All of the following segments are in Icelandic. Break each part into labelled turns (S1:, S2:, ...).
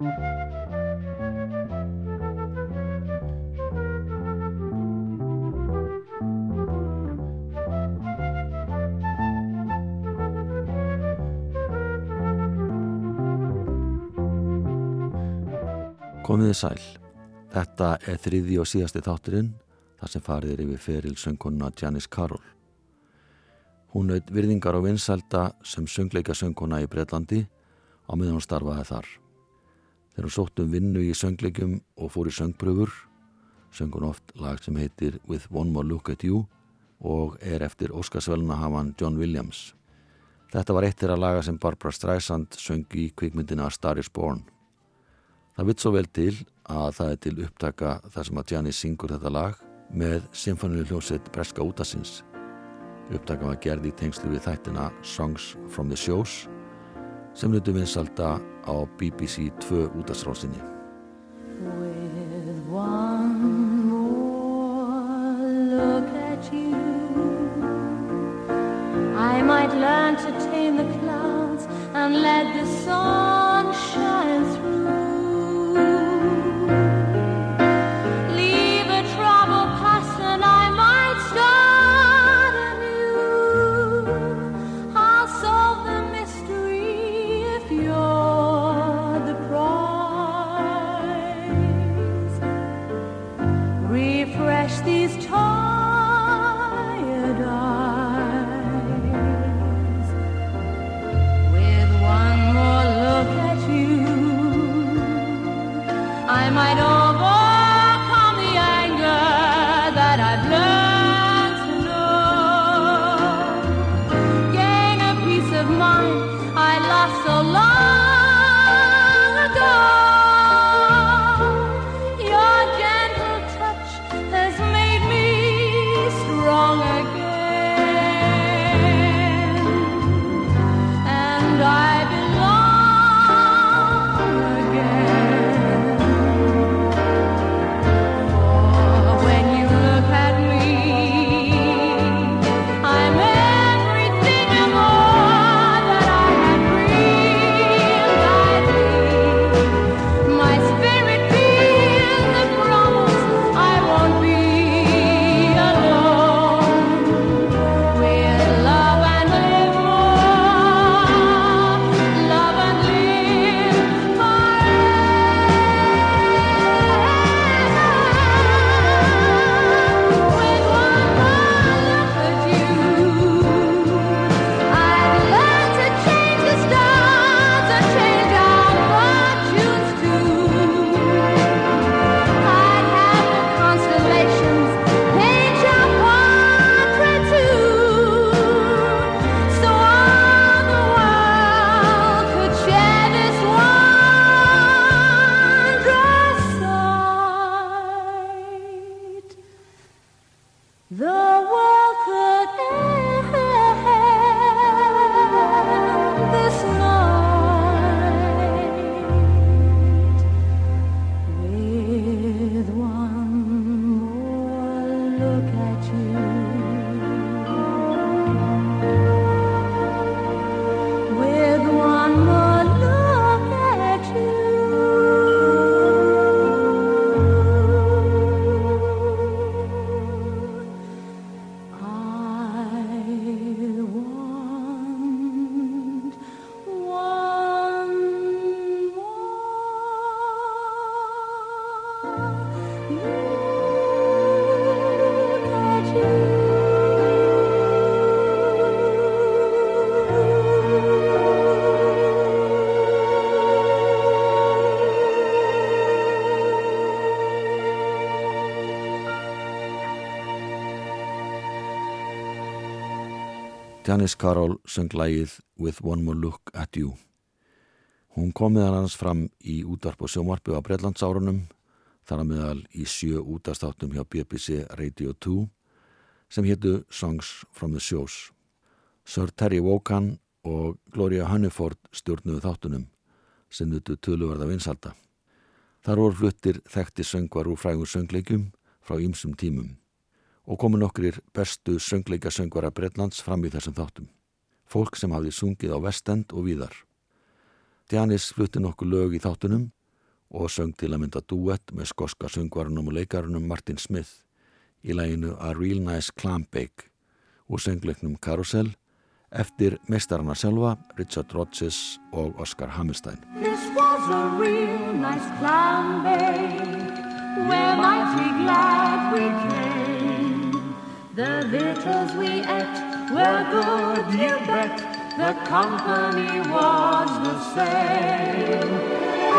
S1: Komiði sæl. Þetta er þriði og síðasti þátturinn þar sem farið er yfir feril söngkonuna Janis Karol. Hún naut virðingar og vinsælda sem söngleika söngkona í Breitlandi á meðan hún starfaði þar. Þegar hún sótt um vinnu í söngleikum og fór í söngpröfur, söng hún oft lag sem heitir With One More Look at You og er eftir Óskarsvöluna hafan John Williams. Þetta var eitt þeirra laga sem Barbara Streisand söng í kvikmyndina Star is Born. Það vitt svo vel til að það er til upptaka þar sem að Janis syngur þetta lag með symfóníu hljómsveit Breska útasins. Upptaka var gerð í tengslu við þættina Songs from the Shows sem hlutu vinsalda á BBC 2 útasrásinni.
S2: With one more look at you I might learn to tame the clouds and let the sun shine through
S1: Janis Karol söng lægið With One More Look at You. Hún kom meðal hans fram í útvarp og sjómarpi á Breitlandsárunum, þar að meðal í sjö útastáttum hjá BBC Radio 2 sem héttu Songs from the Shows. Sir Terry Wogan og Gloria Hunniford stjórnuðu þáttunum sem nutu töluverða vinsalda. Þar voru fluttir þekkti söngvar úr frægum söngleikum frá ýmsum tímum og komu nokkrir bestu söngleika söngvara Breitlands fram í þessum þáttum. Fólk sem hafði sungið á vestend og víðar. Janis flutti nokkuð lög í þáttunum og söng til að mynda duett með skoska söngvarunum og leikarunum Martin Smith í læginu A Real Nice Clam Bake og söngleiknum Carousel eftir mestarana sjálfa Richard Rodgers og Oscar Hammerstein.
S2: This was a real nice clam bake. We're mighty glad we came. The victuals we ate were good, you bet. The company was the same.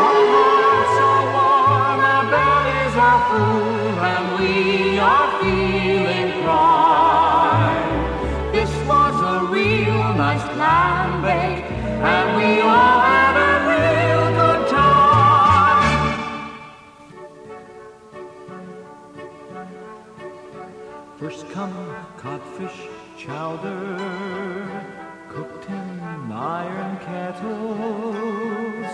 S2: Our hearts are warm, our bellies are full, and we are feeling pride. This was a real nice clam bake, and we all
S3: First come codfish chowder, cooked in iron kettles,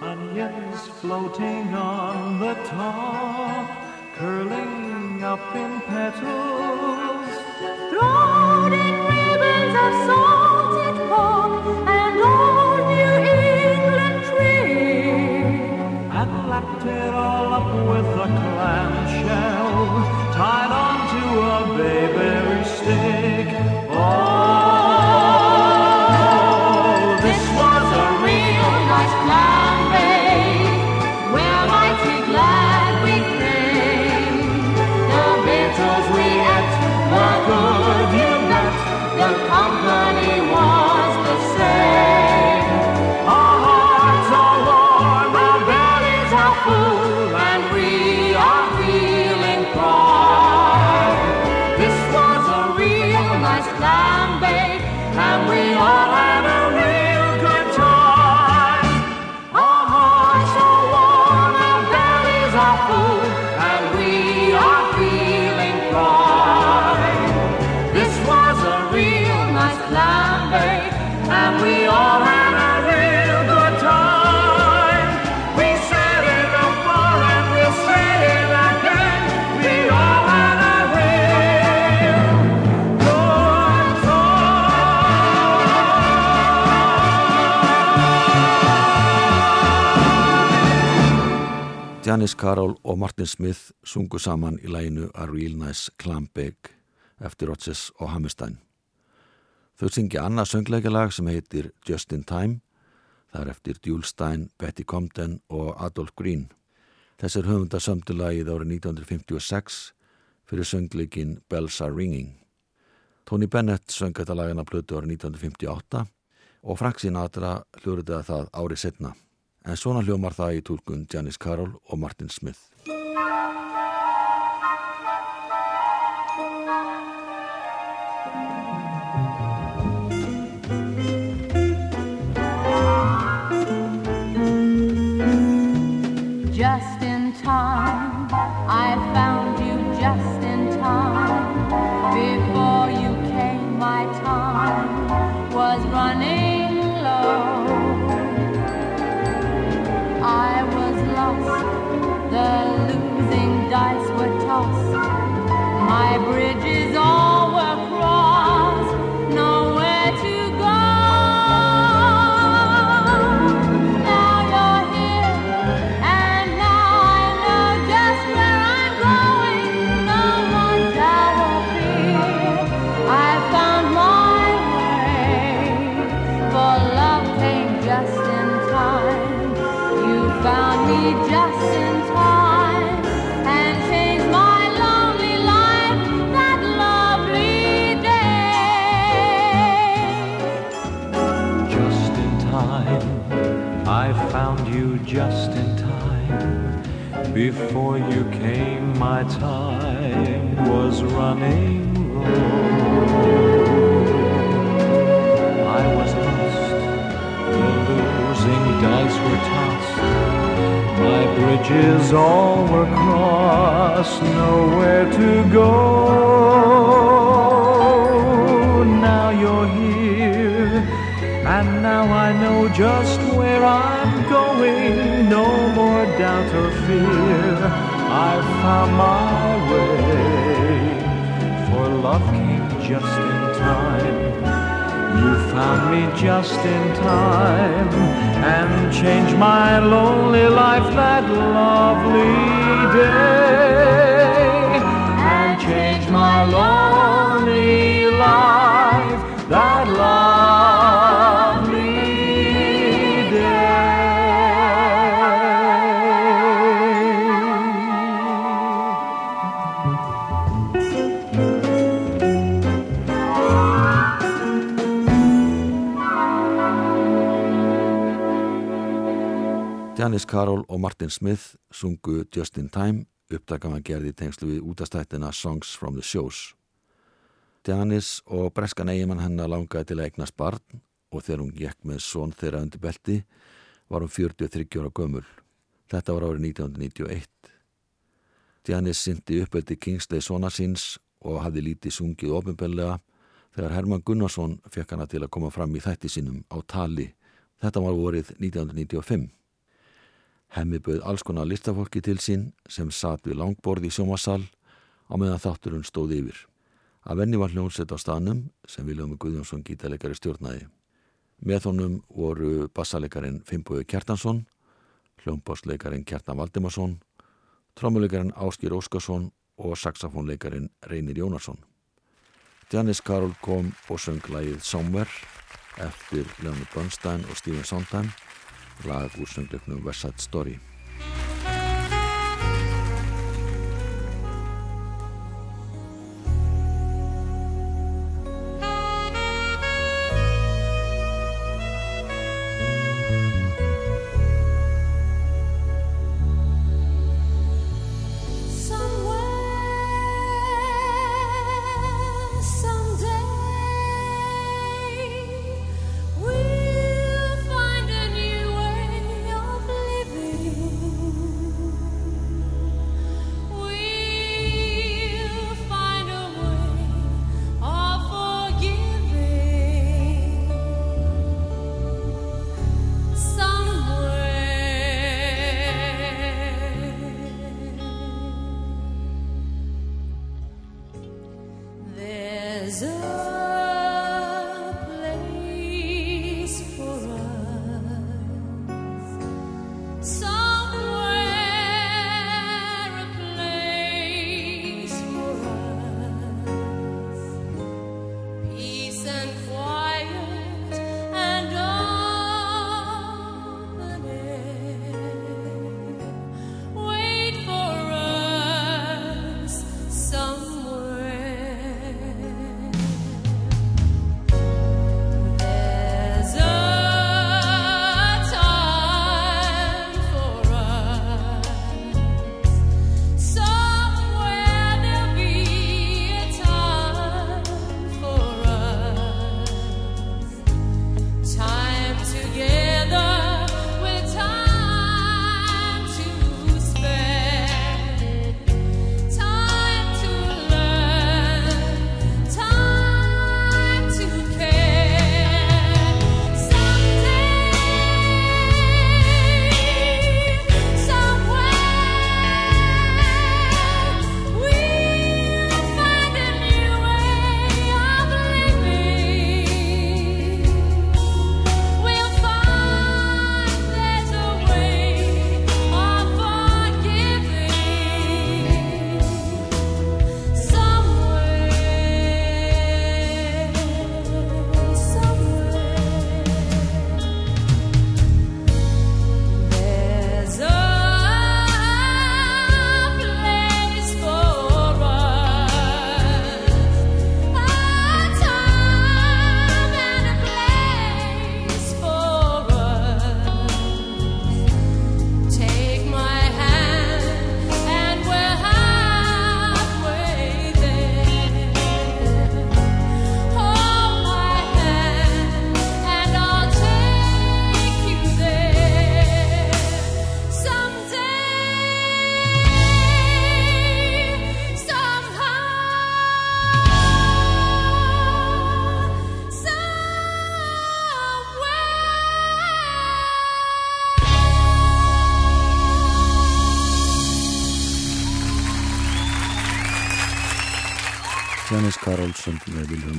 S3: onions floating on the top, curling up in petals.
S2: Thrown in ribbons of salted pork and old New England trim.
S3: and lapped it all up with a clamshell tied onto a bayberry stick.
S1: Janis Carroll og Martin Smith sungu saman í læginu A Real Nice Clam Bake eftir Rodgers og Hammerstein. Þau syngja annað söngleikalag sem heitir Just in Time, það er eftir Djúl Stein, Betty Comden og Adolf Green. Þessir höfunda sömdu lagið árið 1956 fyrir söngleikin Bells Are Ringing. Tony Bennett söng þetta lagina plötu árið 1958 og Frank Sinatra hljóriði það árið setna. En svona hljómar það í tólkun Janis Carroll og Martin Smith.
S2: Janis Carroll og Martin Smith sungu Just in Time upptakaðan gerði í tengslu við útastættina Songs from the Shows. Janis og breskan eigimann hennar langaði til að eignast barn og þegar hún gekk með son þeirra undir belti var hún 43 ára gömul. Þetta var árið 1991. Janis syndi uppöldi Kingsley sona síns og hafði lítið sungið ofinbellega þegar Herman Gunnarsson fekk hana til að koma fram í þætti sínum á tali. Þetta var vorið 1995. Hemmi bauð alls konar listafólki til sín sem satt við langborð í sjómasal á meðan þátturinn stóð yfir. Að venni var hljónsett á staðnum sem Viljómi Guðjónsson gítarleikari stjórnaði. Með honum voru bassaleikarin Fimboði Kjartansson, hljómbásleikarin Kjartan Valdimarsson, trommuleikarin Áskir Óskarsson og saxofónleikarin Reynir Jónarsson. Janis Karol kom og söng lagið Somewhere eftir Leonard Bernstein og Stephen Sondheim lag úr söngleiknum West Side Story.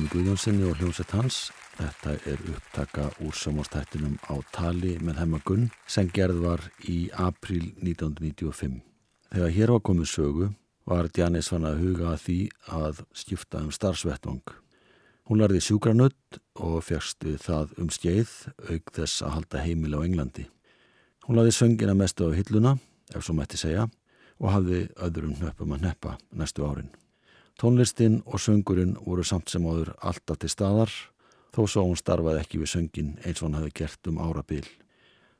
S2: Vilhelmi Guðjónssoni og hljómsett hans
S1: Þetta er upptaka úr sjómanstættinum á tali með hemmagunn sem gerð var í april 1995. Þegar hér var komið sögu var Janis fann að huga að því að skipta um starfsvettvang. Hún lærði sjúkranutt og við það um skeið auk þess að halda heimil á Englandi. Hún laði söngina mestu á hilluna, ef svo mætti segja, og hafði öðrum nöppum að neppa næstu árin. Tónlistin og söngurinn voru samt sem áður alltaf til staðar, þó svo hún starfaði ekki við söngin eins og hann hafi gert um árabil.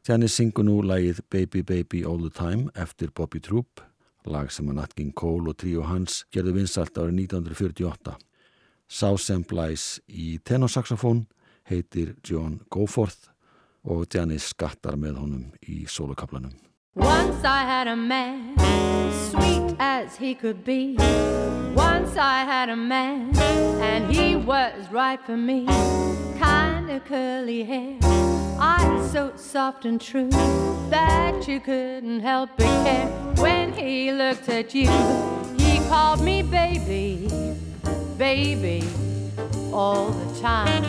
S1: Janis syngur nú lagið Baby Baby All the Time eftir Bobby Troop, lag sem að Nat King Cole og tríu hans gerðu vinsalt árið 1948. Sá sem blæs í tenorsaxofón heitir John Goforth og Janis skattar með honum í solokaplanum.
S2: Once I had a man, sweet as he could be. Once I had a man, and he was right for me. Kind of curly hair, eyes so soft and true that you couldn't help but care. When he looked at you, he called me baby, baby, all the time.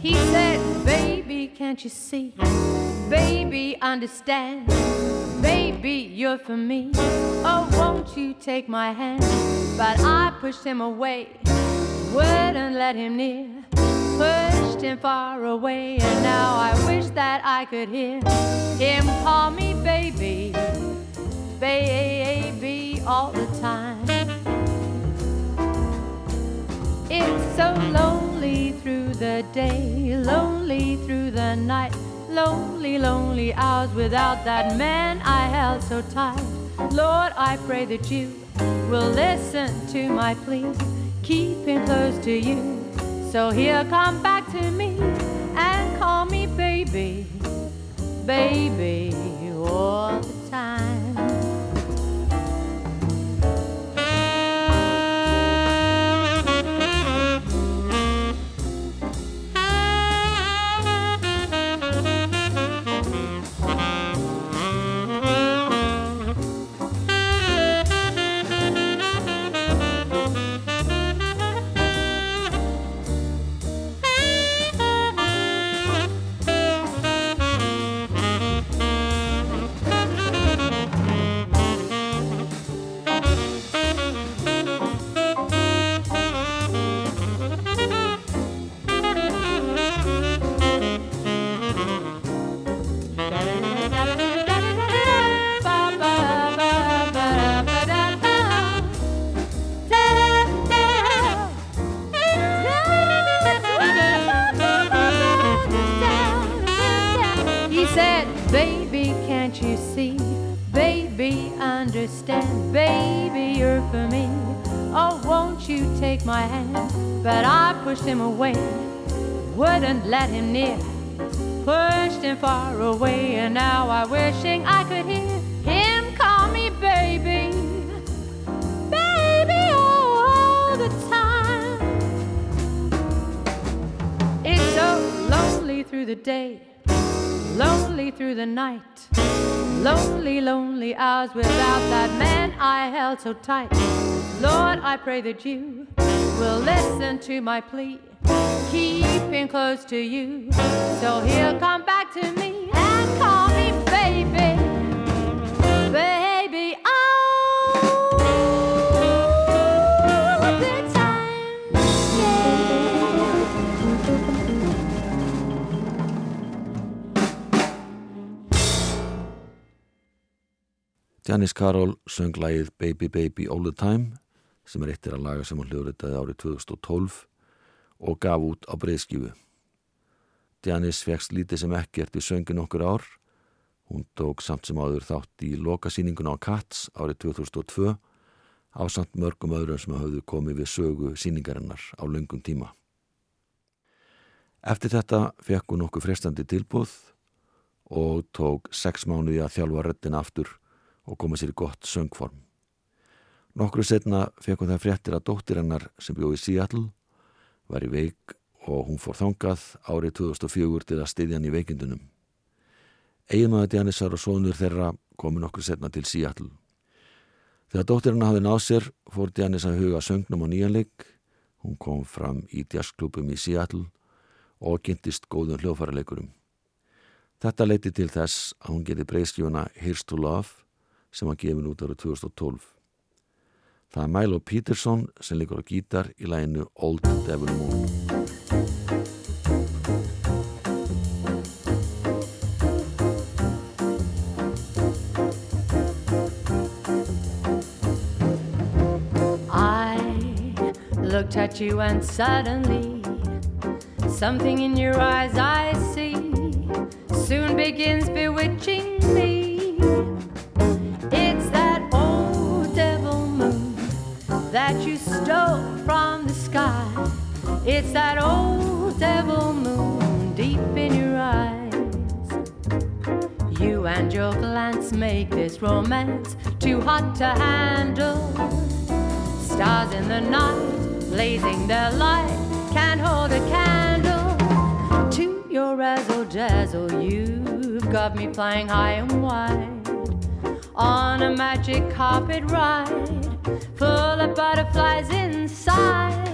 S2: He said, Baby, can't you see? Baby, understand. Baby, you're for me. Oh, won't you take my hand? But I pushed him away, wouldn't let him near. Pushed him far away, and now I wish that I could hear him call me baby, baby, all the time. It's so lonely through the day, lonely through the night, lonely, lonely hours without that man I held so tight. Lord, I pray that you will listen to my plea, keep him close to you, so he'll come back to me and call me baby, baby, all the time. Let him near. Pushed him far away, and now I'm wishing I could hear him call me baby. Baby, all the time. It's so lonely through the day, lonely through the night. Lonely, lonely hours without that man I held so tight. Lord, I pray that you will listen to my plea. Keep him close to you, so he'll come back to me and call me baby. Baby, all the time. Yeah.
S1: Janis Karol söng lagið Baby Baby All the Time sem er eittir að laga sem hún hljóðritaði árið 2012 og gaf út á breyðskífu. Janis fegst lítið sem ekkert við söngin okkur ár. Hún tók samt sem áður þátt í lokasýningun á Cats árið 2002 á samt mörgum öðrum sem hafðu komið við sögu sýningarinnar á löngum tíma. Eftir þetta fekk hún okkur frestandi tilbúð og tók sex mánuði að þjálfa röddina aftur og koma sér í gott söngform. Nokkru setna fekk hún það fréttir að dóttir hennar sem bjóði Seattle var í veik og hún fór þangað árið 2004 til að styðja hann í veikindunum. Eiginmaður Janisar og sonur þeirra komi nokkru setna til Seattle. Þegar dóttir hennar hafði náð sér fór Janis að huga söngnum á nýjanleik Hún kom fram í jazzklubum í Seattle og kynntist góðum hljófaraleikurum. Þetta leiti til þess að hún gerði breyskjóna Here's to Love sem var gefin út ára 2012. Það er Milo Peterson sem líkur á gítar í læginu Old Devil Moon.
S2: I looked at you and suddenly something in your eyes I see soon begins bewitching that you stole from the sky. It's that old devil moon deep in your eyes. You and your glance make this romance too hot to handle. Stars in the night, blazing their light, can't hold a candle to your razzle dazzle. You've got me flying high and wide on a magic carpet ride, full of butterflies inside.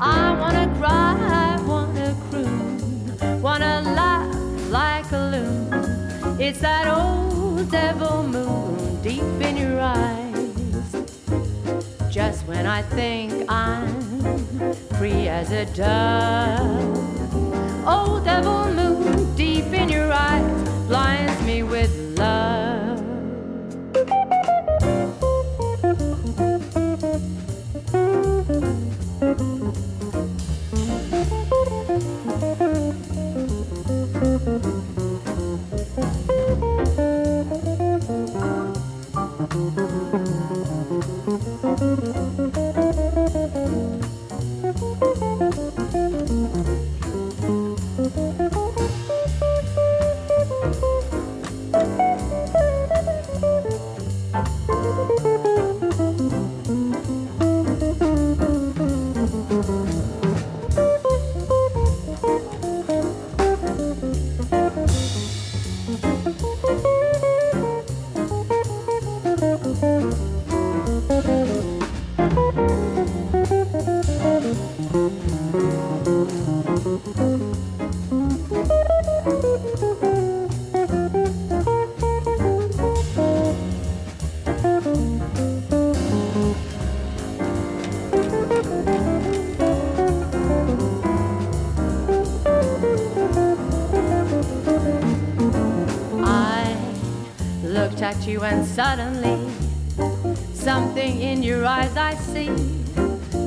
S2: I wanna cry, wanna croon, wanna laugh like a loon. It's that old devil moon deep in your eyes. Just when I think I'm free as a dove, old devil moon deep in your eyes blinds me with love. Suddenly something in your eyes I see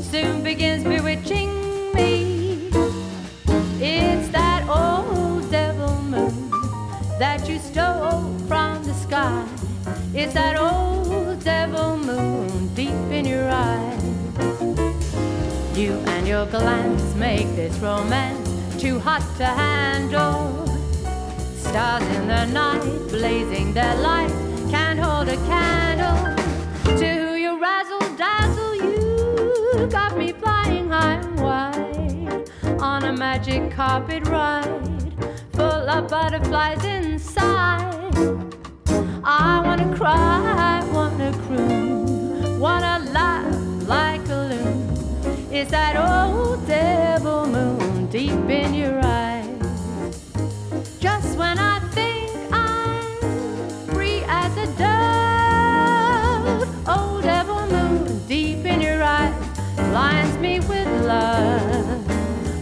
S2: soon begins bewitching me. It's that old devil moon that you stole from the sky. It's that old devil moon deep in your eyes. You and your glance make this romance too hot to handle. Stars in the night, blazing their light, can't hold a candle to your razzle dazzle. You got me flying high and wide on a magic carpet ride, full of butterflies inside. I wanna cry, wanna croon, wanna laugh like a loon. It's that old devil moon deep in your eyes. Just when I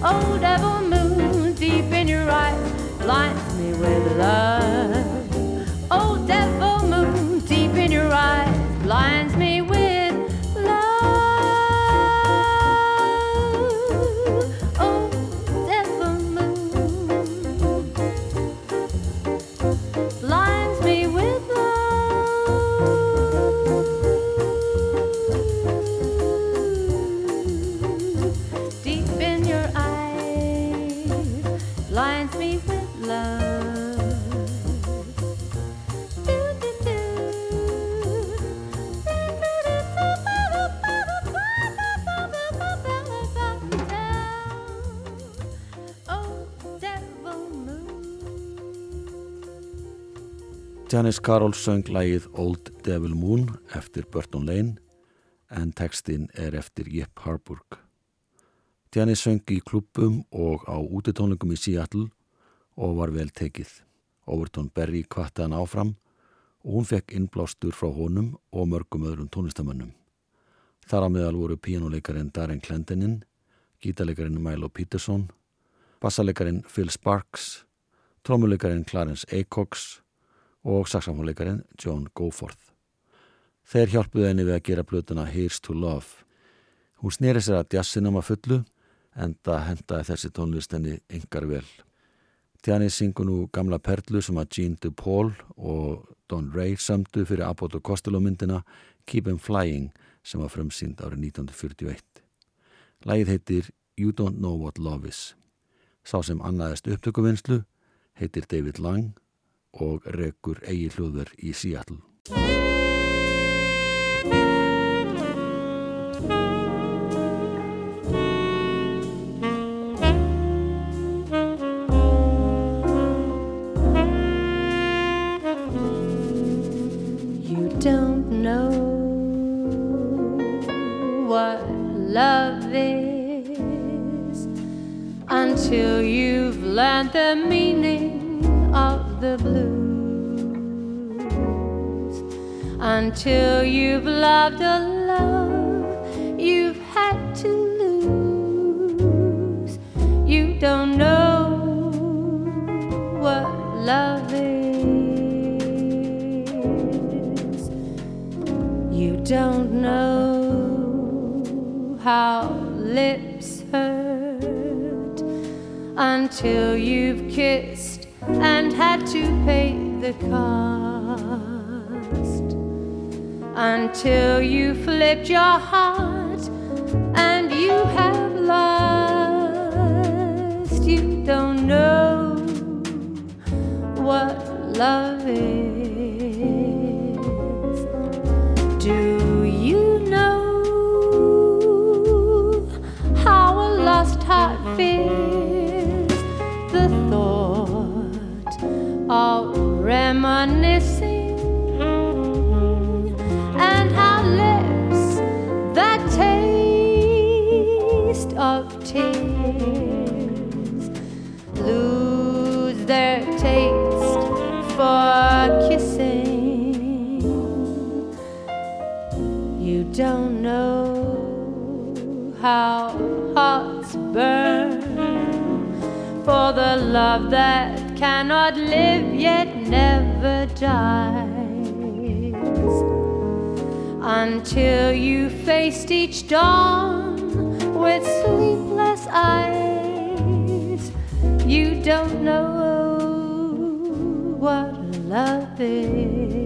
S2: Old devil moon deep in your eyes blinds me with love.
S1: Janis Carroll söng lægið Old Devil Moon eftir Burton Lane en textin er eftir Jepp Harburg. Janis söng í klubbum og á útitónlingum í Seattle og var vel tekið. Overton Berry kvatti hann áfram og hún fekk innblástur frá honum og mörgum öðrum tónlistamönnum. Þar á meðal voru píjánuleikarin Darren Clendenin, gítarleikarin Milo Peterson, bassaleikarin Phil Sparks, trómuleikarin Clarence Acox og saxofónleikarin John Goforth. Þeir hjálpuði henni við að gera blötuna Here's to Love. Hún snýri sér að jazzinum að fullu en það hendaði þessi tónlist henni yngar vel. Tjani syngur nú gamla perlu sem að Gene DePaul og Don Ray sömdu fyrir Abbott og Costello myndina Keep 'em Flying sem var frumsýnd árið 1941. Lægið heitir You Don't Know What Love Is. Sá sem annaðist upptökuvinnslu heitir David Lang og rekur eigi hljóður í Seattle.
S2: Until you've loved a love you've had to lose. You don't know what love is. You don't know how lips hurt until you've kissed and had to pay the cost. Until you flipped your heart and you have lost. You don't know what love of tears lose their taste for kissing. You don't know how hearts burn for the love that cannot live yet never dies until you faced each dawn with sleepless eyes. You don't know what love is.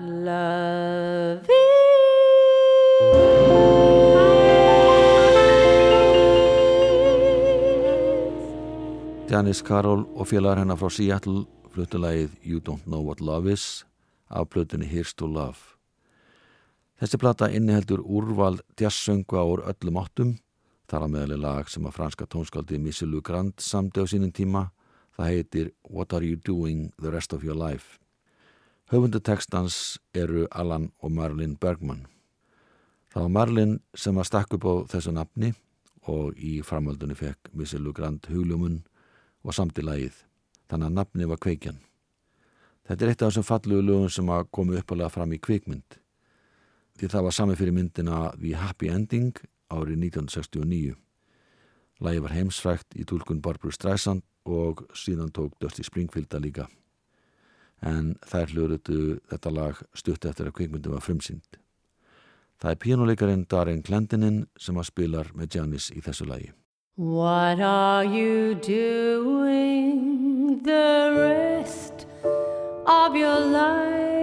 S2: Love is.
S1: Janis Karol og félagar hennar frá Seattle fluttulegið You Don't Know What Love Is af plötunni Here's to Love. Þessi plata inniheldur úrval jazzsöngu á öllum áttum, þar að meðali lag sem að franska tónskaldi Missilu Grant samdi á sínum tíma, það heitir What Are You Doing the Rest of Your Life. Höfundu tekstans eru Alan og Marlin Bergman. Það var Marlin sem að stakk upp á þessu nafni og í framöldunni fekk Missilu Grant hugljómun og samti lagið, þannig að nafni var kveikjan. Þetta er eitt af þessum fallugu lögum sem að komi uppalega fram í kvikmynd. Því það var sami fyrir myndina The Happy Ending árið 1969. Lagið var heimsfrækt í tólkun Barbara Streisand og síðan tók Dusty Springfield að líka. En þær hljóruðu þetta lag stutt eftir að kvikmyndum var frumsýnd. Það er pínuleikarin Darren Clendenin sem að spilar með Janis í þessu lagi.
S2: What are you doing the rest of your life?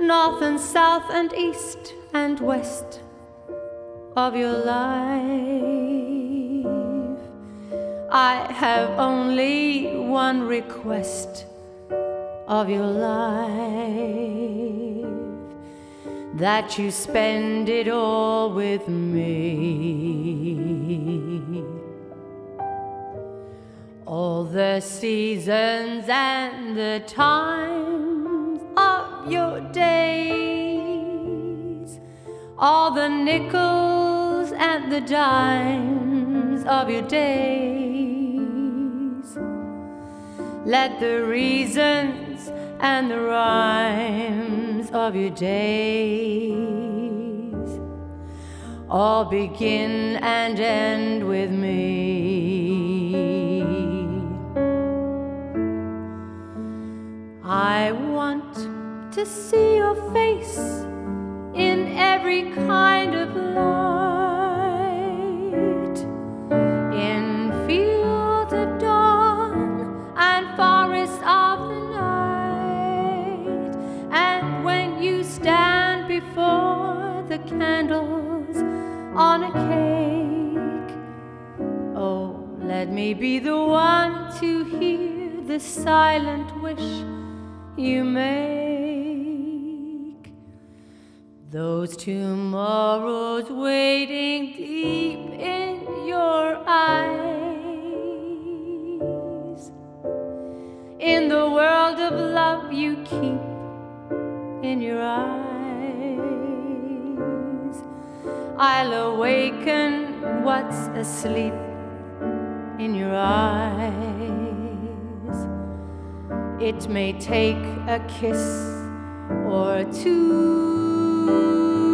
S2: North and south and east and west of your life. I have only one request of your life that you spend it all with me. All the seasons and the times of your days, all the nickels and the dimes of your days. Let the reasons and the rhymes of your days all begin and end with me. I want to see your face in every kind of light, candles on a cake. Oh, let me be the one to hear the silent wish you make. Those tomorrows waiting deep in your eyes. In the world of love you keep in your eyes. I'll awaken what's asleep in your eyes. It may take a kiss or two.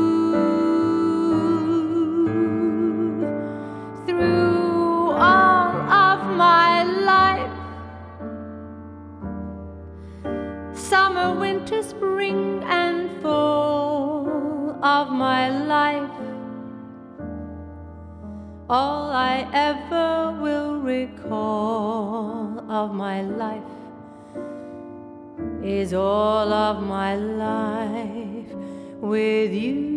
S2: I ever will recall of my life is all of my life with you.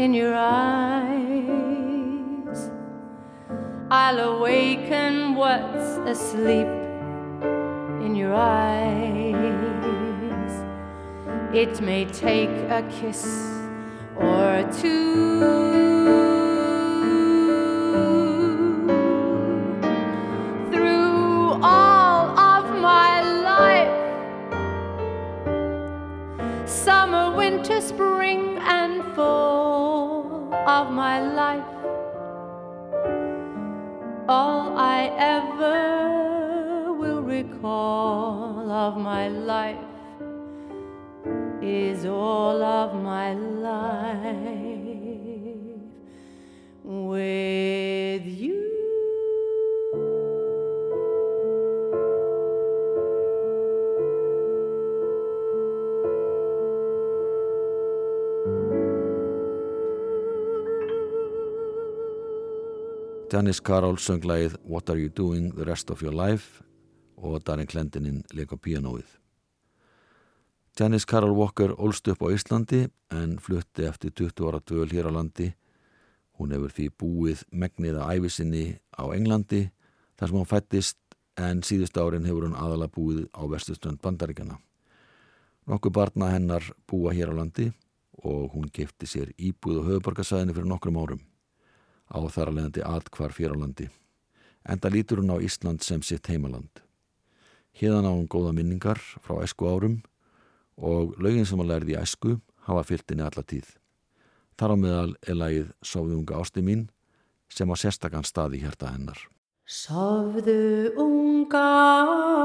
S2: In your eyes. I'll awaken what's asleep in your eyes. It may take a kiss or two. Through all of my life, summer, winter, spring, and my life, all I ever will recall of my life is all of my life with you.
S1: Janis Karol söng lagið What Are You Doing The Rest of Your Life og Darin Klendinin leik á píanóið. Janis Karol Walker ólst upp á Íslandi en flutti eftir 20 ára dvöl hér á landi. Hún hefur því búið megnið að æfisinni á Englandi þar sem hún fættist en síðust árin hefur hún aðalega búið á vestuströnd bandaríkjana. Nokkuð barna hennar búa hér á landi og hún kefti sér íbúð og höfuborgarsæðinu fyrir nokkrum árum á þar að leiðandi atkvar fér á landi. Enda lítur hún á Ísland sem sitt heimaland. Hérðan á hún góða minningar frá æsku árum og lögin sem hún lærði í æsku hafa fyllt henni alla tíð. Þar á meðal er lagið Sofðunga ásti mín sem á sérstakann staði hérta hennar.
S2: Sofðu unga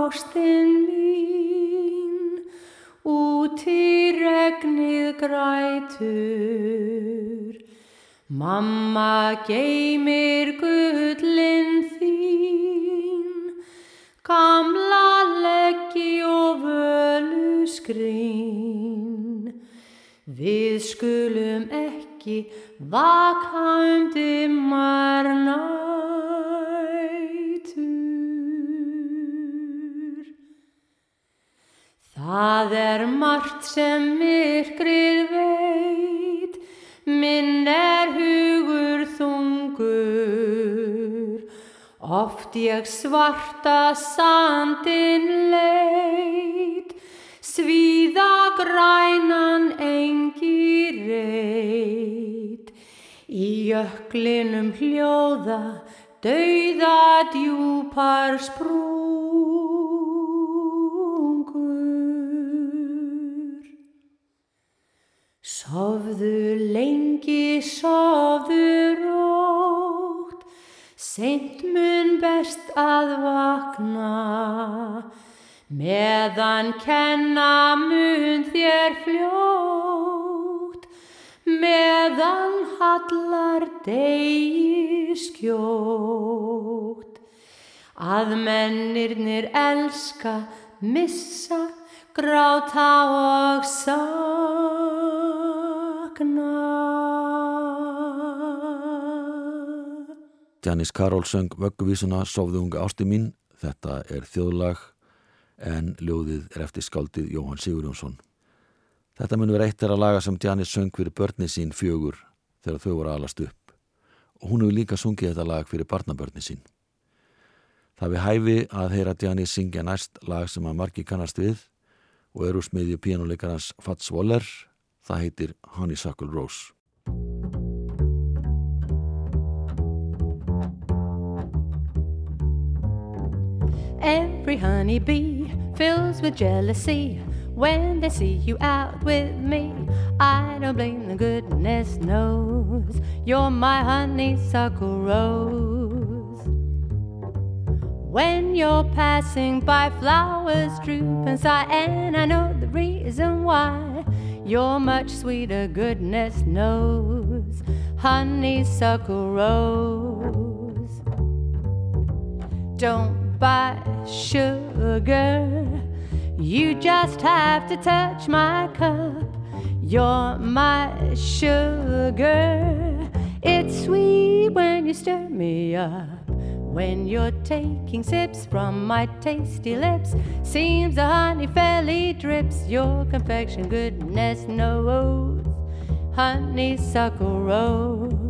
S2: ástin mín, út í regnið grætur. Mamma geymir gullin þín, gamla leggi og völu skrín. Við skulum ekki vaka um dimmar nætur. Það er margt sem myrkrið veit, minn er hugur þungur. Oft ég svarta sandin leit, svíða grænan engi reit. Í jöklinum hljóða, dauða djúpar sprungur. Sofðu lengi, sofðu rótt, seint mun best að vakna, meðan kenna mun þér fljótt, meðan hallar degi skjótt. Að mennirnir elska, missa, gráta og sakna.
S1: Janis Karol söng vögguvísuna Sofðu unga ásti mín. Þetta er þjóðlag en ljóðið er eftir skáldið Jóhann Sigurjónsson. Þetta mun vera eitt þeirra laga sem Janis söng fyrir börni sín fjögur þegar þau voru alast upp. Og hún hefur líka sungið þetta lag fyrir barnabörni sín. Það við hæfi að heyra Janis syngja næst lag sem að margi kannast við og eru smiðju píjánuleikarans Fats Waller. Það heitir Honeysuckle Rose.
S2: Every honeybee fills with jealousy when they see you out with me. I don't blame them, goodness knows you're my honeysuckle rose. When you're passing by, flowers droop and sigh, and I know the reason why. You're much sweeter, goodness knows, honeysuckle rose. Don't buy sugar, you just have to touch my cup. You're my sugar. It's sweet when you stir me up. When you're taking sips from my tasty lips, seems the honey fairly drips. Your confection, goodness knows, honeysuckle rose.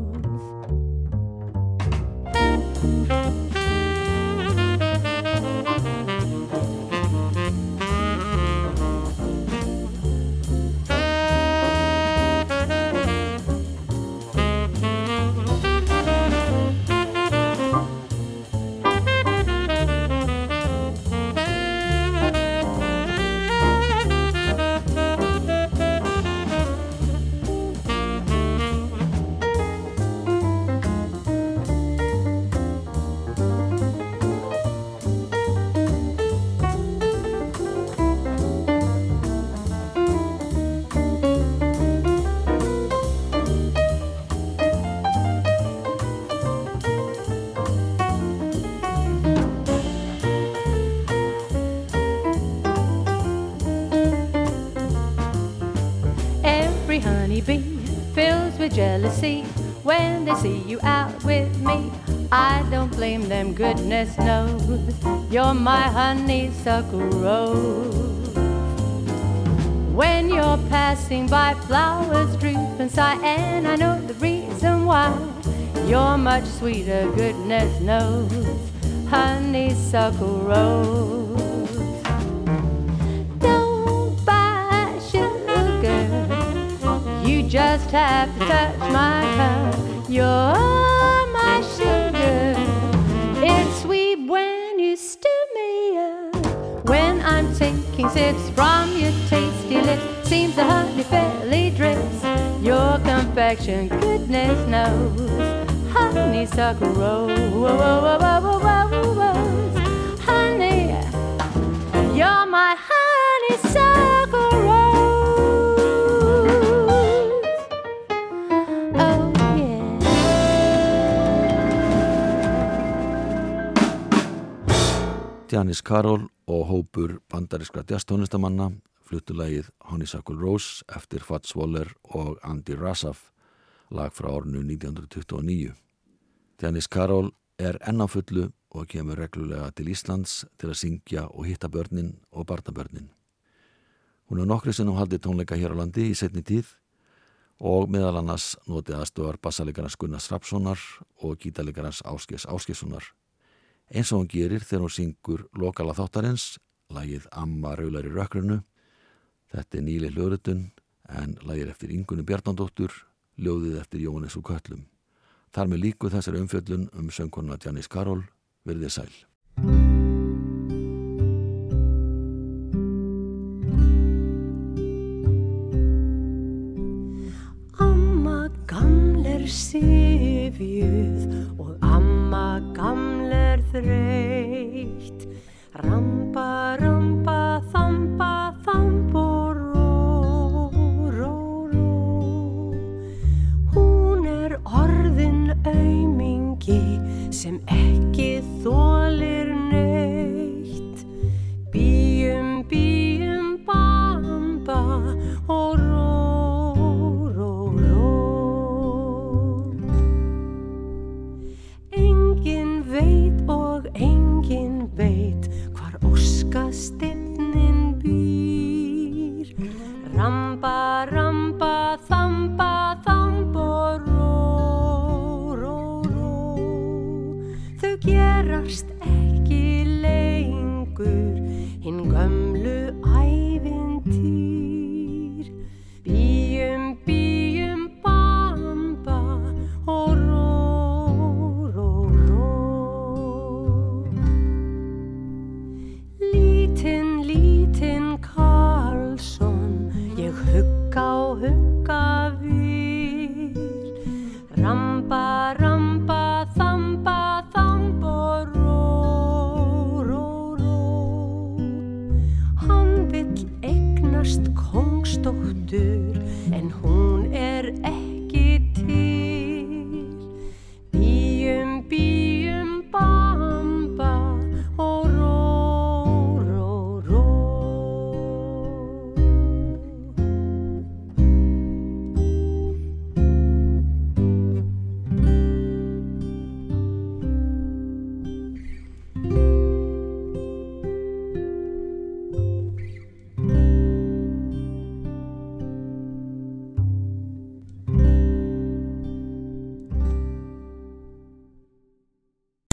S2: See you out with me. I don't blame them, goodness knows you're my honeysuckle rose. When you're passing by, flowers droop and sigh, and I know the reason why. You're much sweeter, goodness knows, honeysuckle rose. Just have to touch my cup. You're my sugar. It's sweet when you stir me up. When I'm taking sips from your tasty lips, seems the honey fairly drips. Your confection, goodness knows, honeysuckle rose. Honey, you're my honeysuckle
S1: Janis Karol og hópur bandariskra jazztónlistamanna fluttu lagið Honeysuckle Rose eftir Fats Waller og Andy Rassaf lag frá árinu 1929. Janis Karol er ennafullu og kemur reglulega til Íslands til að syngja og hitta börnin og barnabörnin. Hún er nokkru sinnum haldið tónleika hér á landi í setni tíð og meðal annars notið aðstofar bassalegarnas Gunnars Rapssonar og gítalegarnas Áskes Áskessonar eins og hún gerir þegar hún syngur lokala þáttarins, lagið Amma raular í rökkrunu. Þetta er nýli hljóðrutun en lagið eftir Ingunni Bjarnandóttur, ljóðið eftir Jóhannes og Köllum. Þar með líku þessari umfjöllun um söngkonuna Janis Karol, verðið sæl.
S2: Amma gamler sifjuð þreytt Ramba, ramba, þamba, þamb og ró, ró, ró. Hún er orðin aumingi sem ekki þólir Namaste.